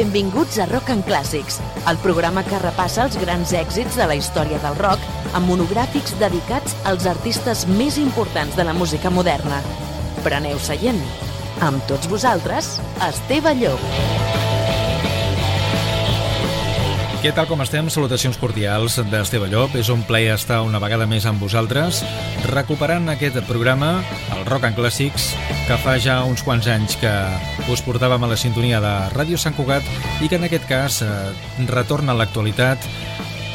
Benvinguts a Rock and Clàssics, el programa que repassa els grans èxits de la història del rock amb monogràfics dedicats als artistes més importants de la música moderna. Preneu seient. Amb tots vosaltres, Esteve Llop. Què tal com estem? Salutacions cordials d'Esteve Llop. És un plaer estar una vegada més amb vosaltres recuperant aquest programa, el Rock and Clàssics, que fa ja uns quants anys que us portàvem a la sintonia de Ràdio Sant Cugat i que en aquest cas eh, retorna a l'actualitat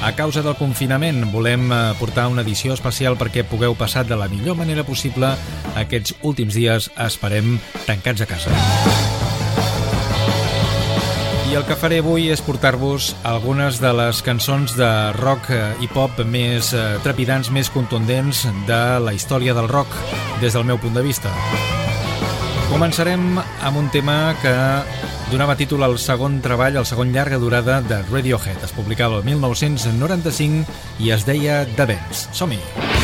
a causa del confinament volem eh, portar una edició especial perquè pugueu passar de la millor manera possible aquests últims dies, esperem, tancats a casa. I el que faré avui és portar-vos algunes de les cançons de rock i pop més eh, trepidants, més contundents de la història del rock des del meu punt de vista. Començarem amb un tema que donava títol al segon treball, al segon llarga durada de Radiohead. Es publicava el 1995 i es deia The Bends. Som-hi!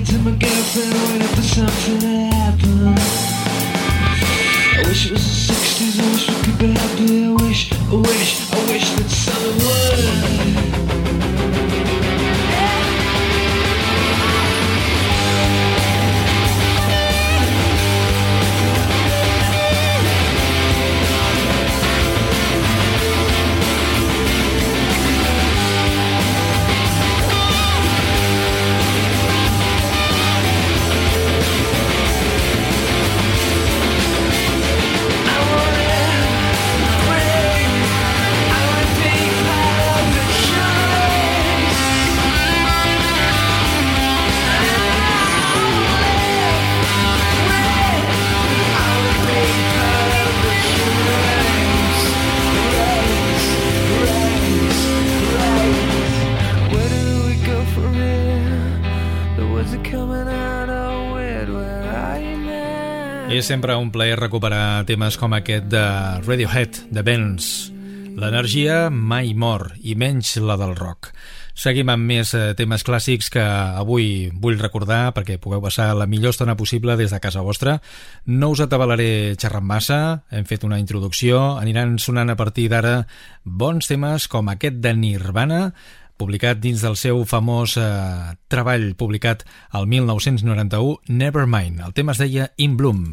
talking to my girlfriend, waiting for something to happen. I wish it was the 60s, I wish we could be happy, I wish, I wish, I wish that sempre un plaer recuperar temes com aquest de Radiohead, de Benz. L'energia mai mor, i menys la del rock. Seguim amb més eh, temes clàssics que avui vull recordar perquè pugueu passar la millor estona possible des de casa vostra. No us atabalaré xerrant massa, hem fet una introducció, aniran sonant a partir d'ara bons temes com aquest de Nirvana, publicat dins del seu famós eh, treball publicat al 1991, Nevermind. El tema es deia In Bloom.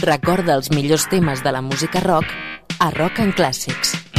Recorda els millors temes de la música rock a Rock and Classics.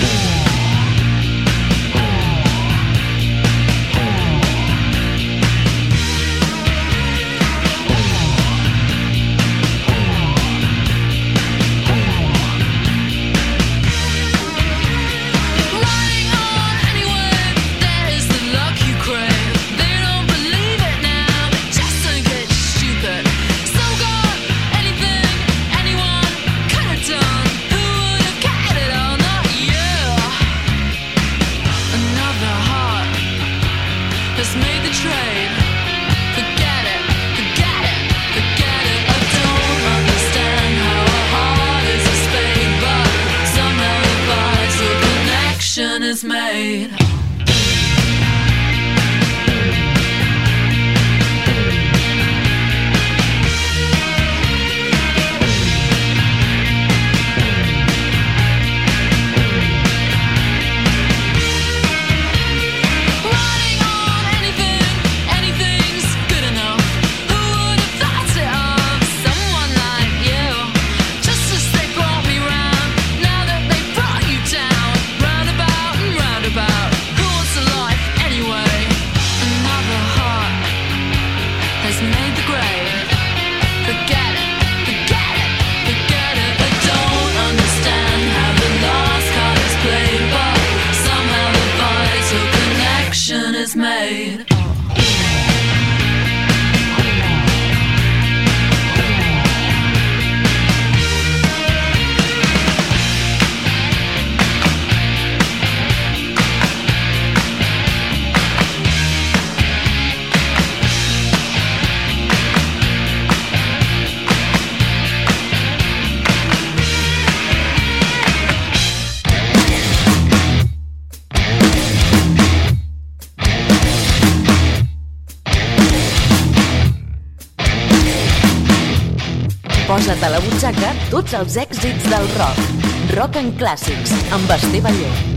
A la butxaca tots els èxits del rock. Rock en clàssics, amb Esteve Llop.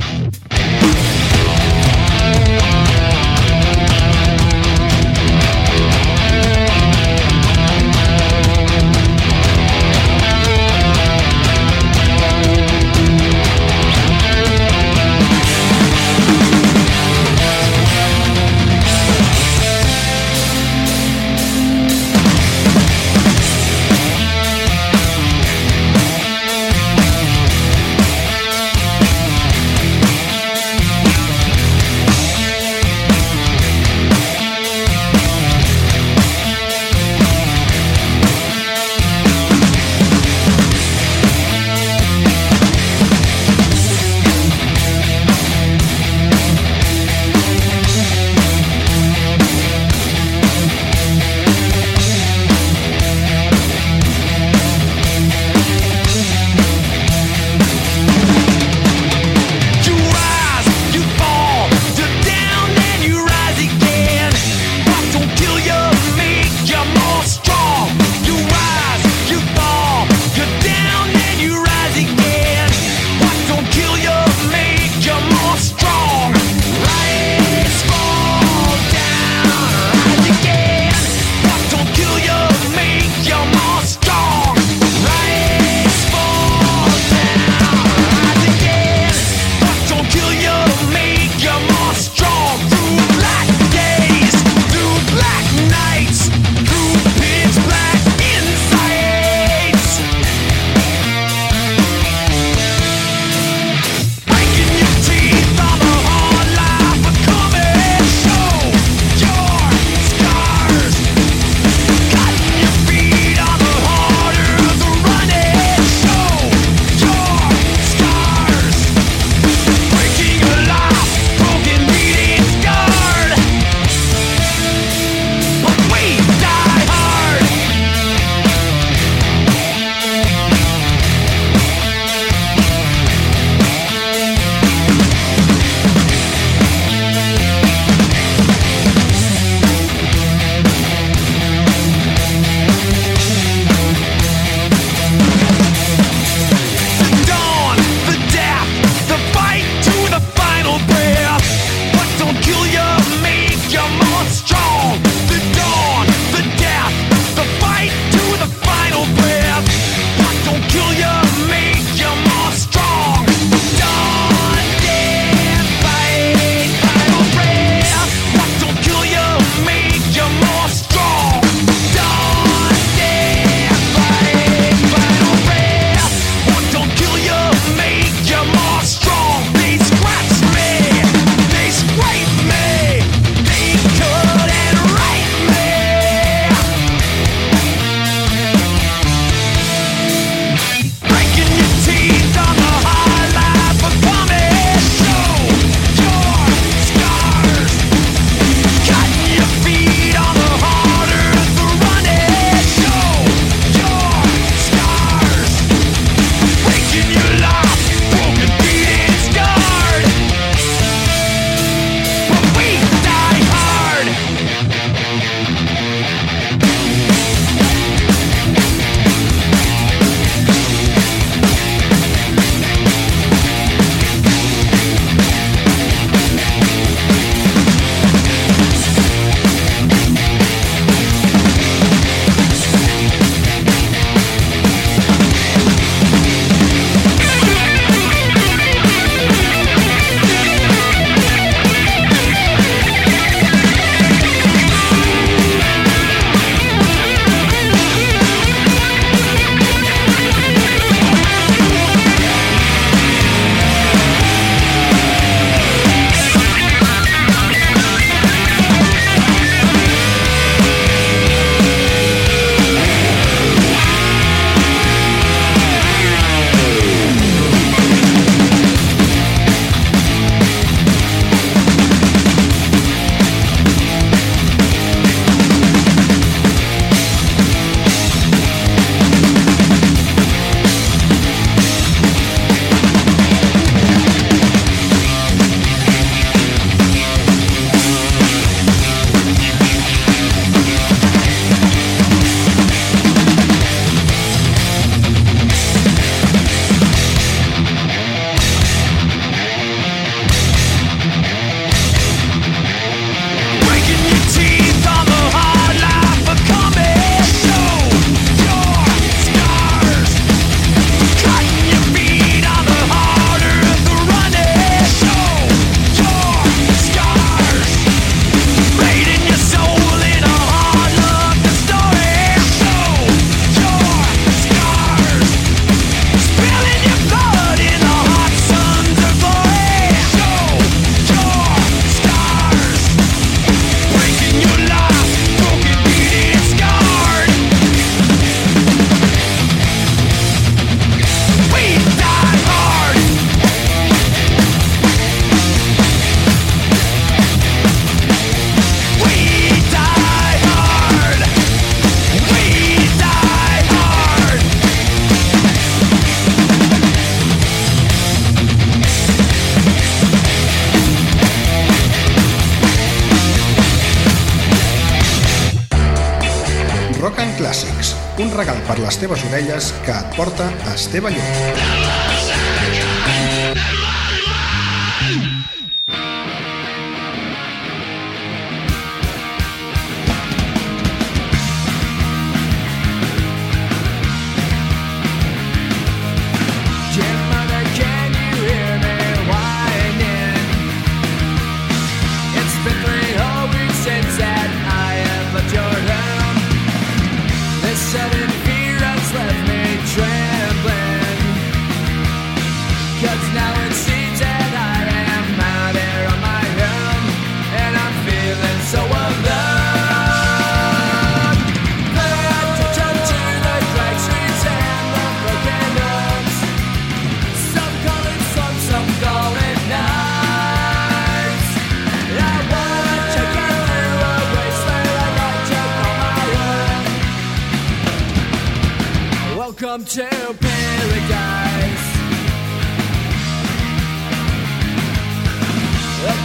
Teves orelles que et porta Esteve Llop.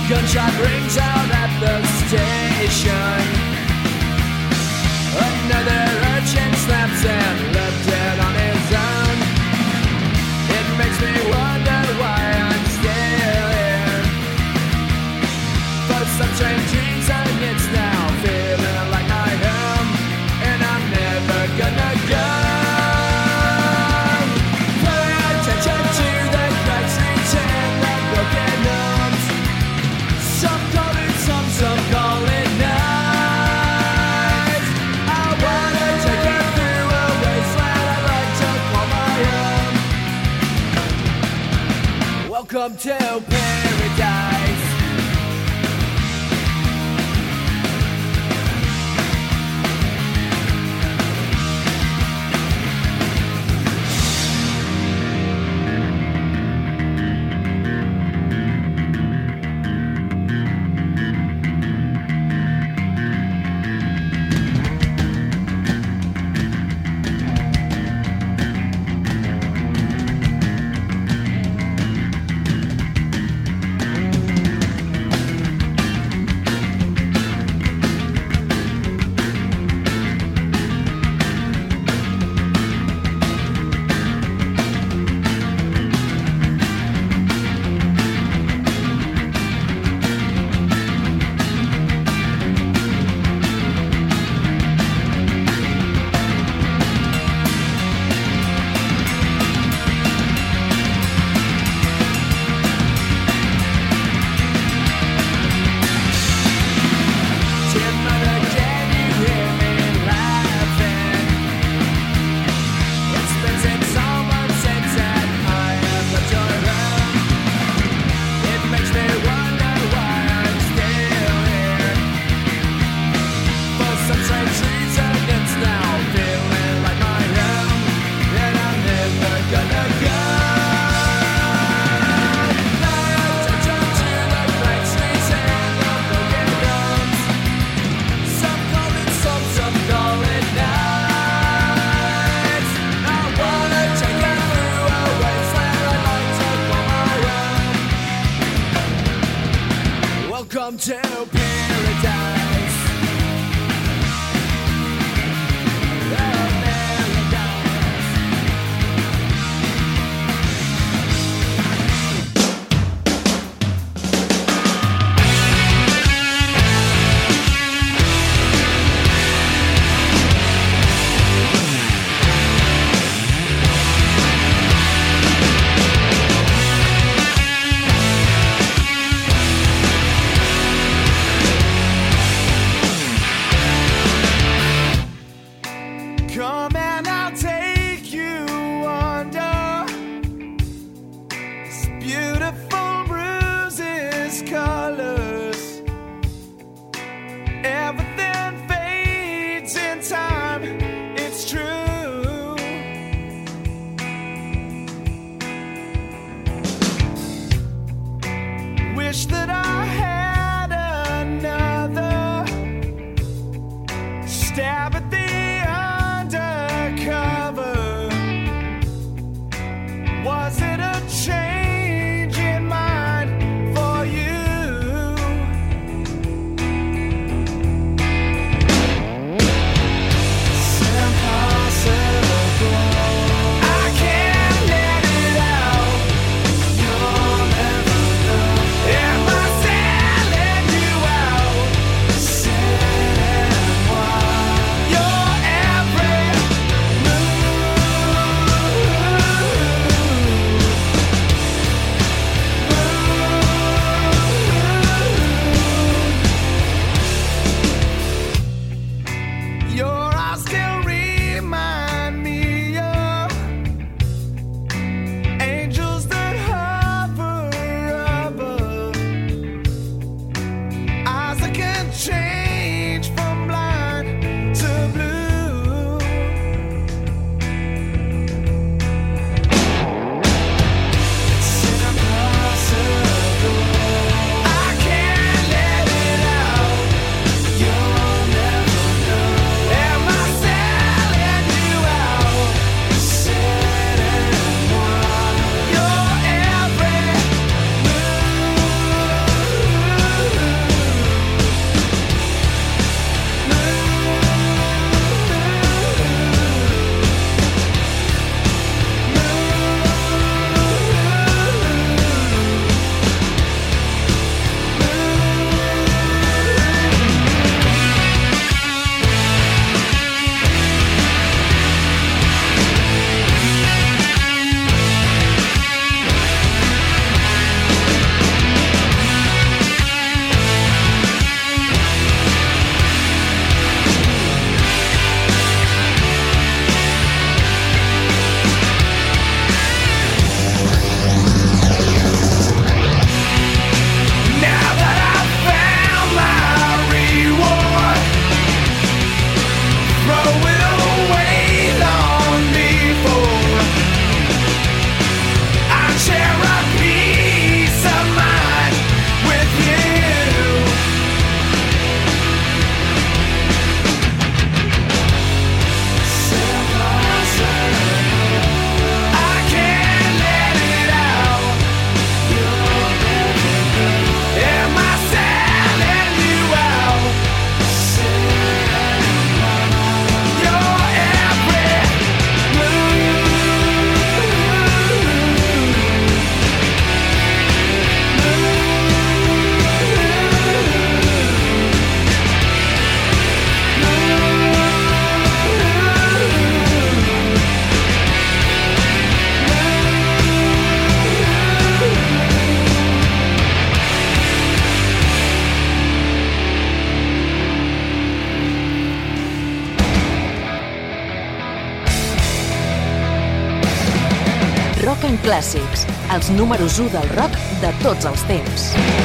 Gunshot rings out at the station. Another urchin slaps and left dead on his own. It makes me Welcome to Clàssics, els números 1 del rock de tots els temps.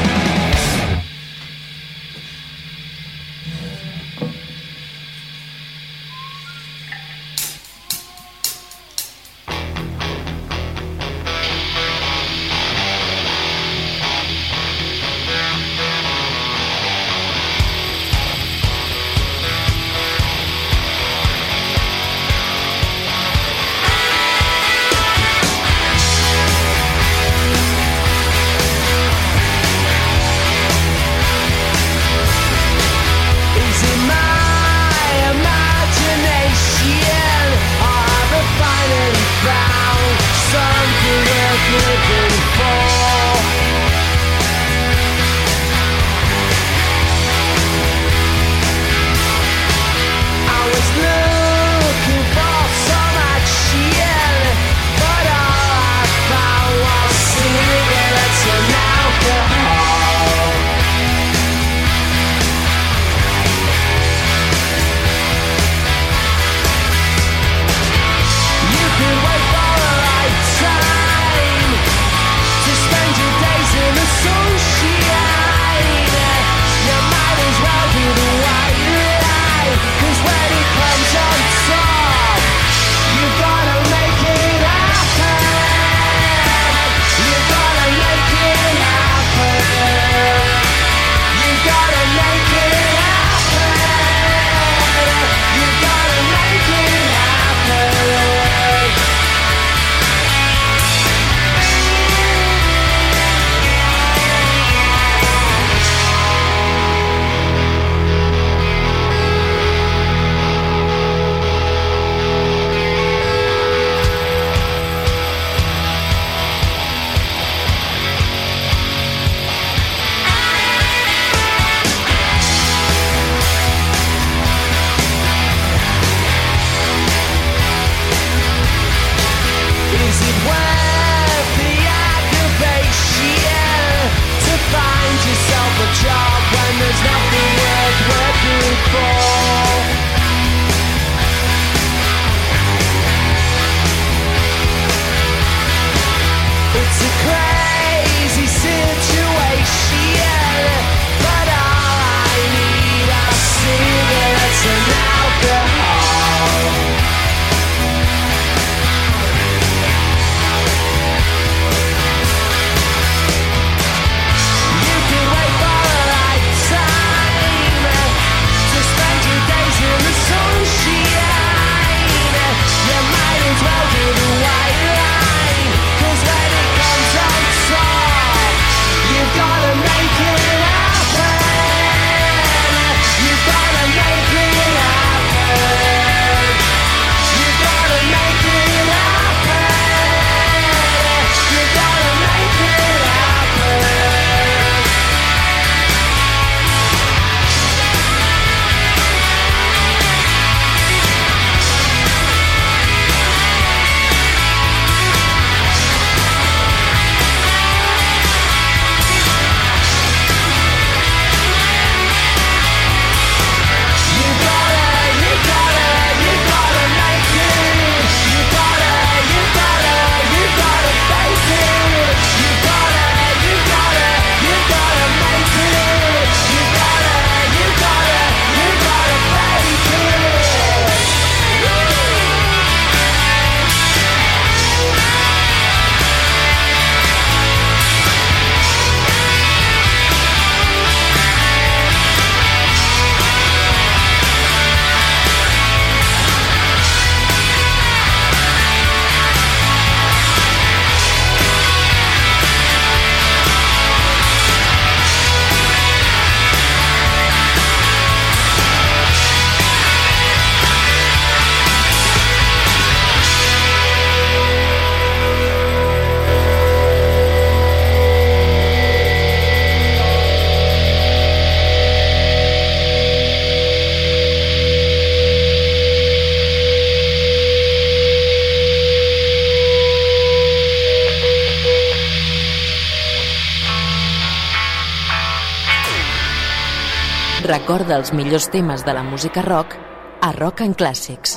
Recorda els millors temes de la música rock a Rock and Classics.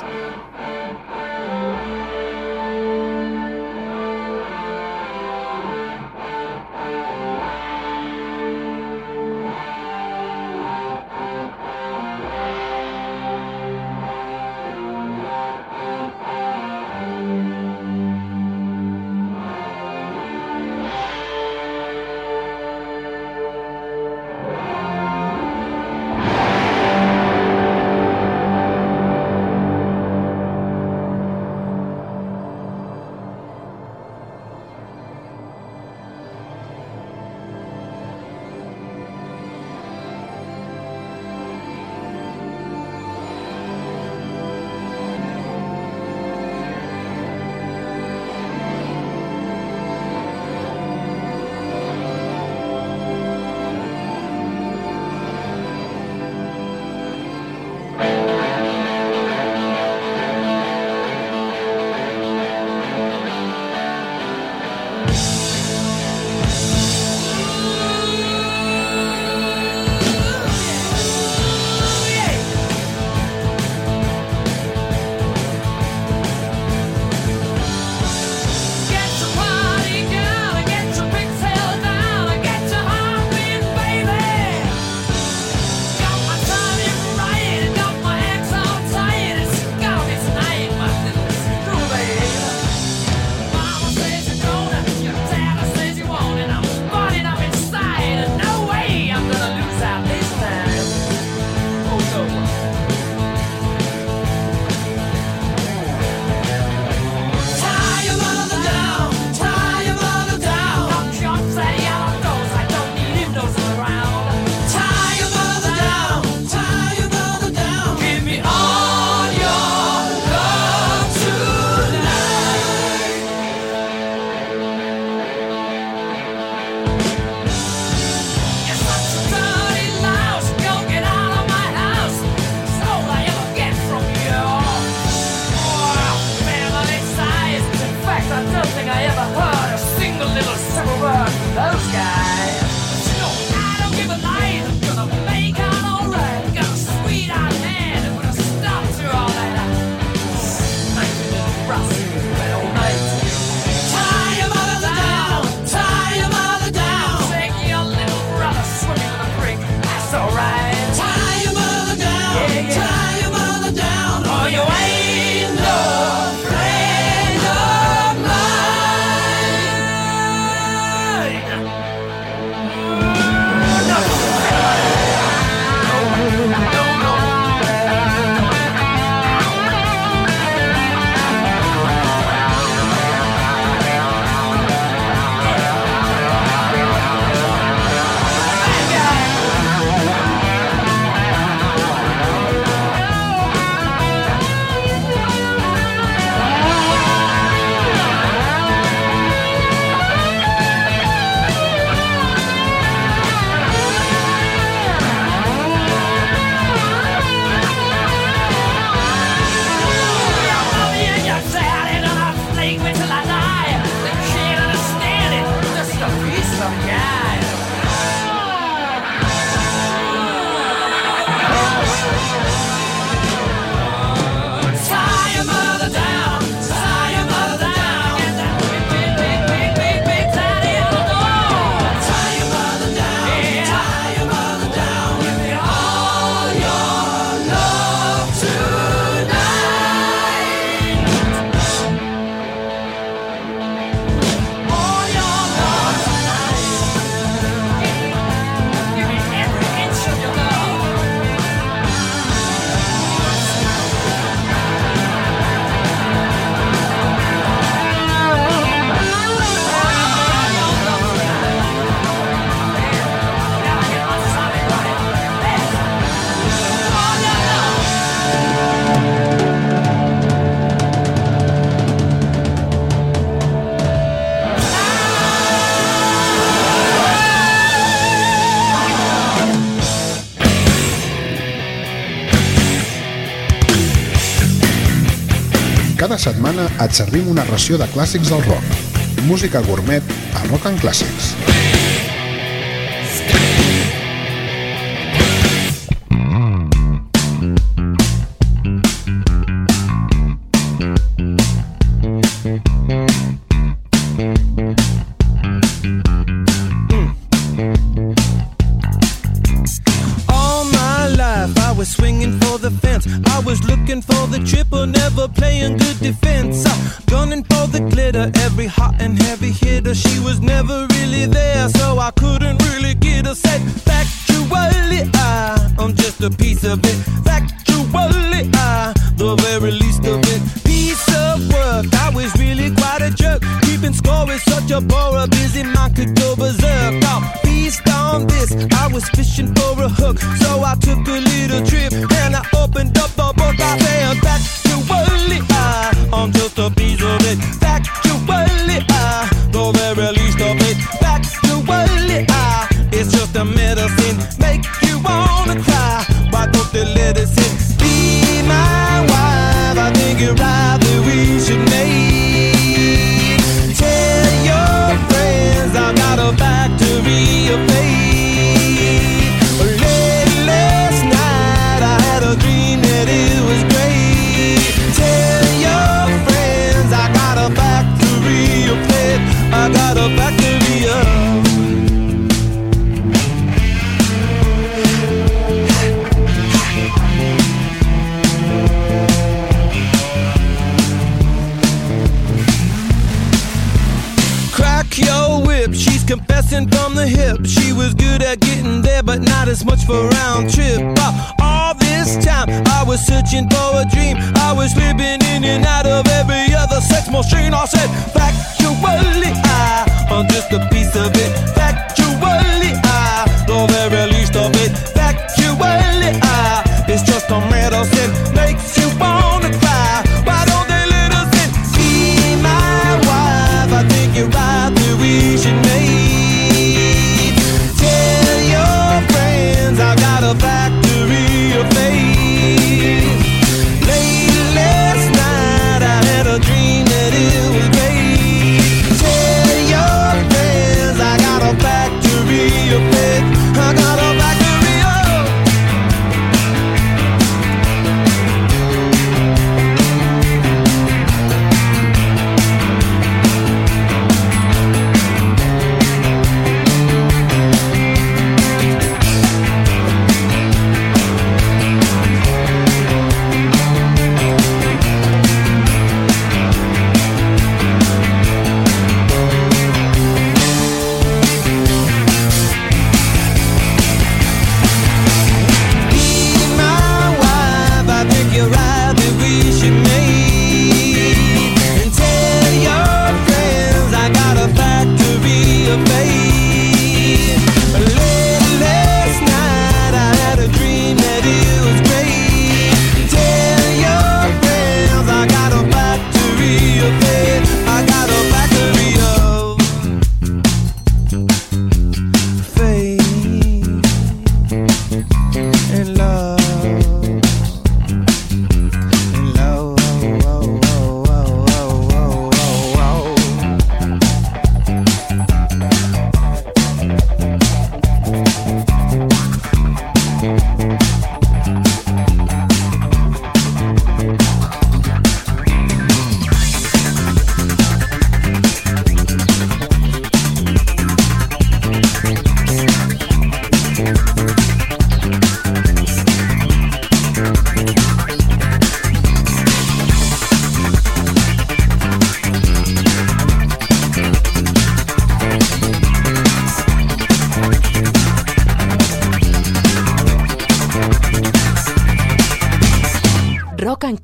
Setmana et servim una ració de clàssics del rock. Música gourmet a Rock and Clàssics.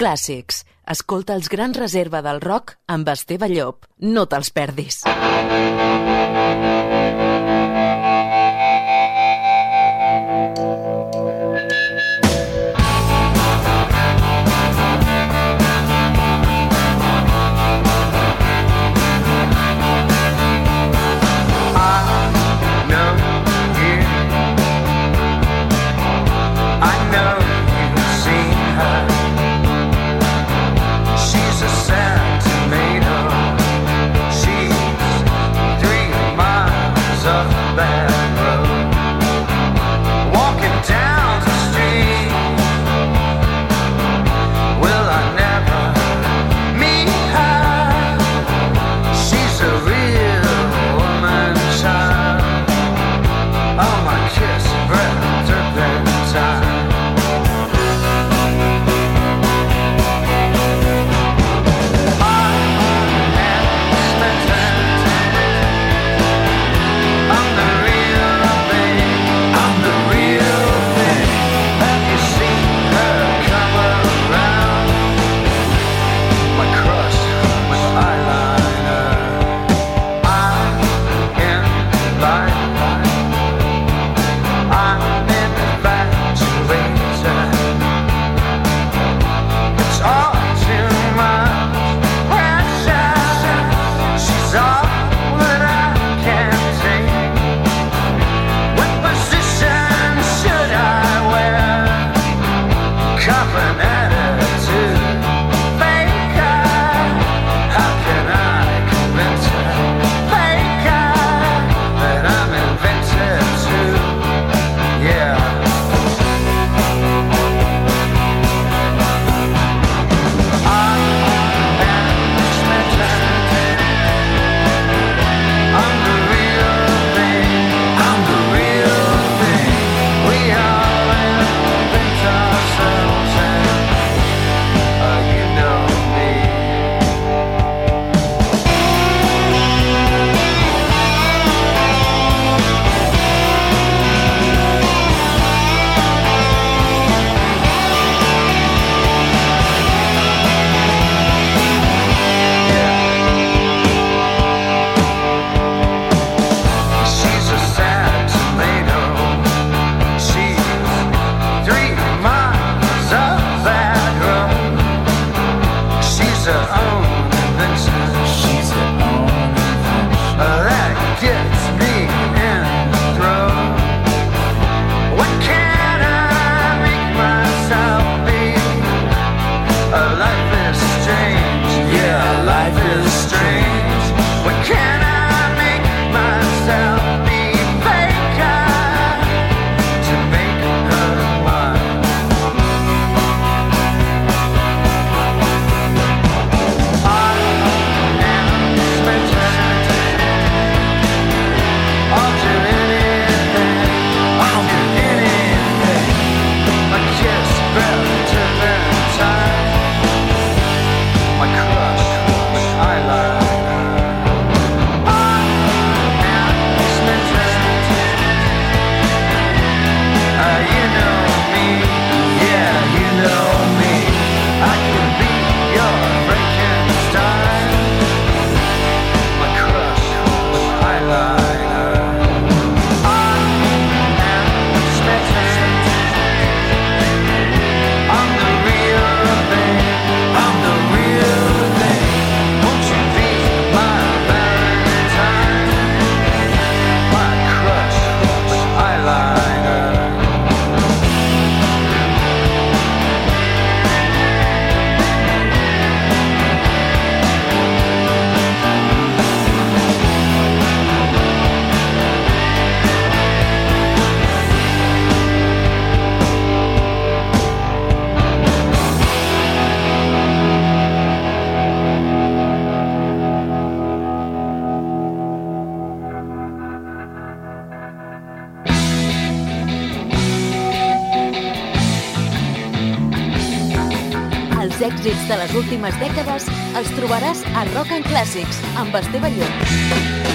Clàssics. Escolta els grans reserva del rock amb Esteve Llop. No te'ls perdis. De les últimes dècades els trobaràs a Rock and Classics amb Esteve Llop.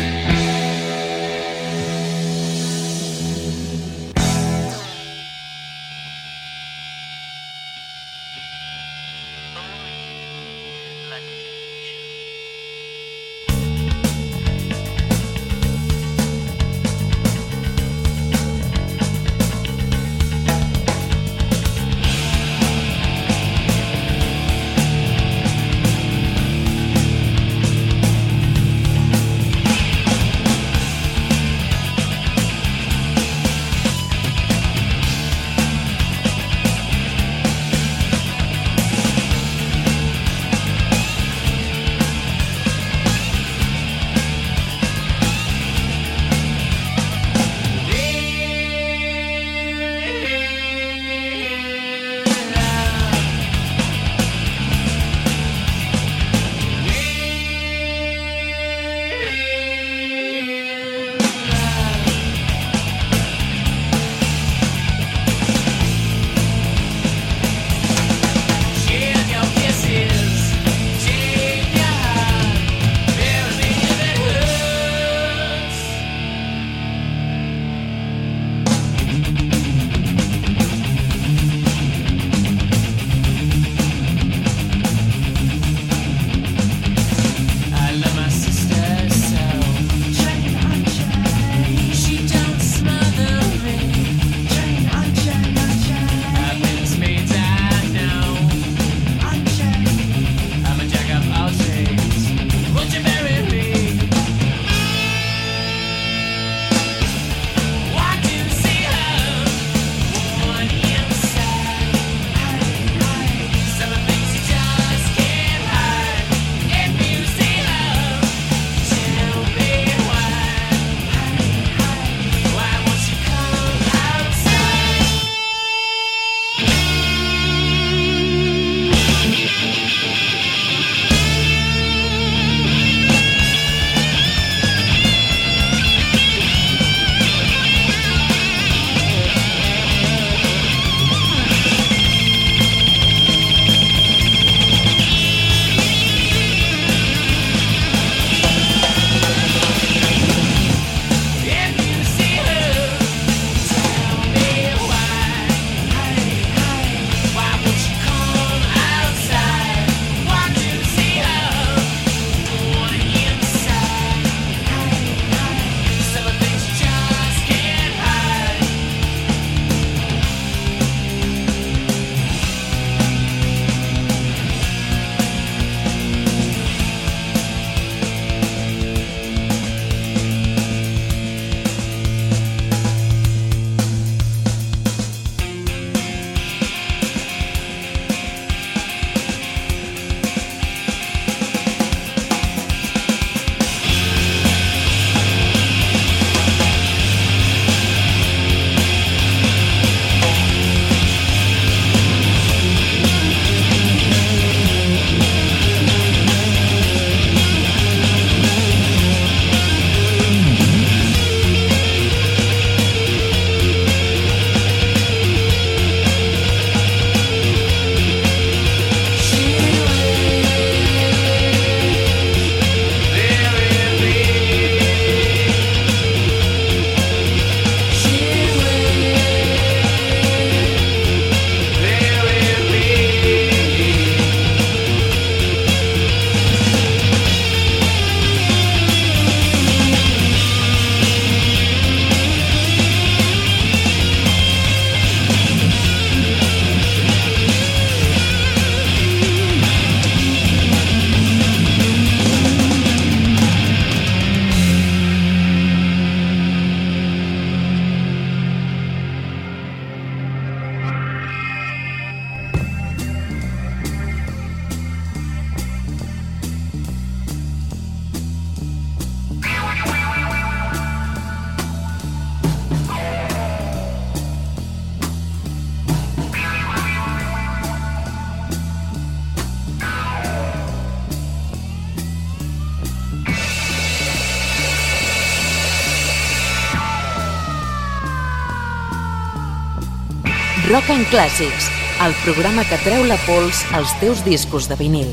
Clàssics, el programa que treu la pols als teus discos de vinil.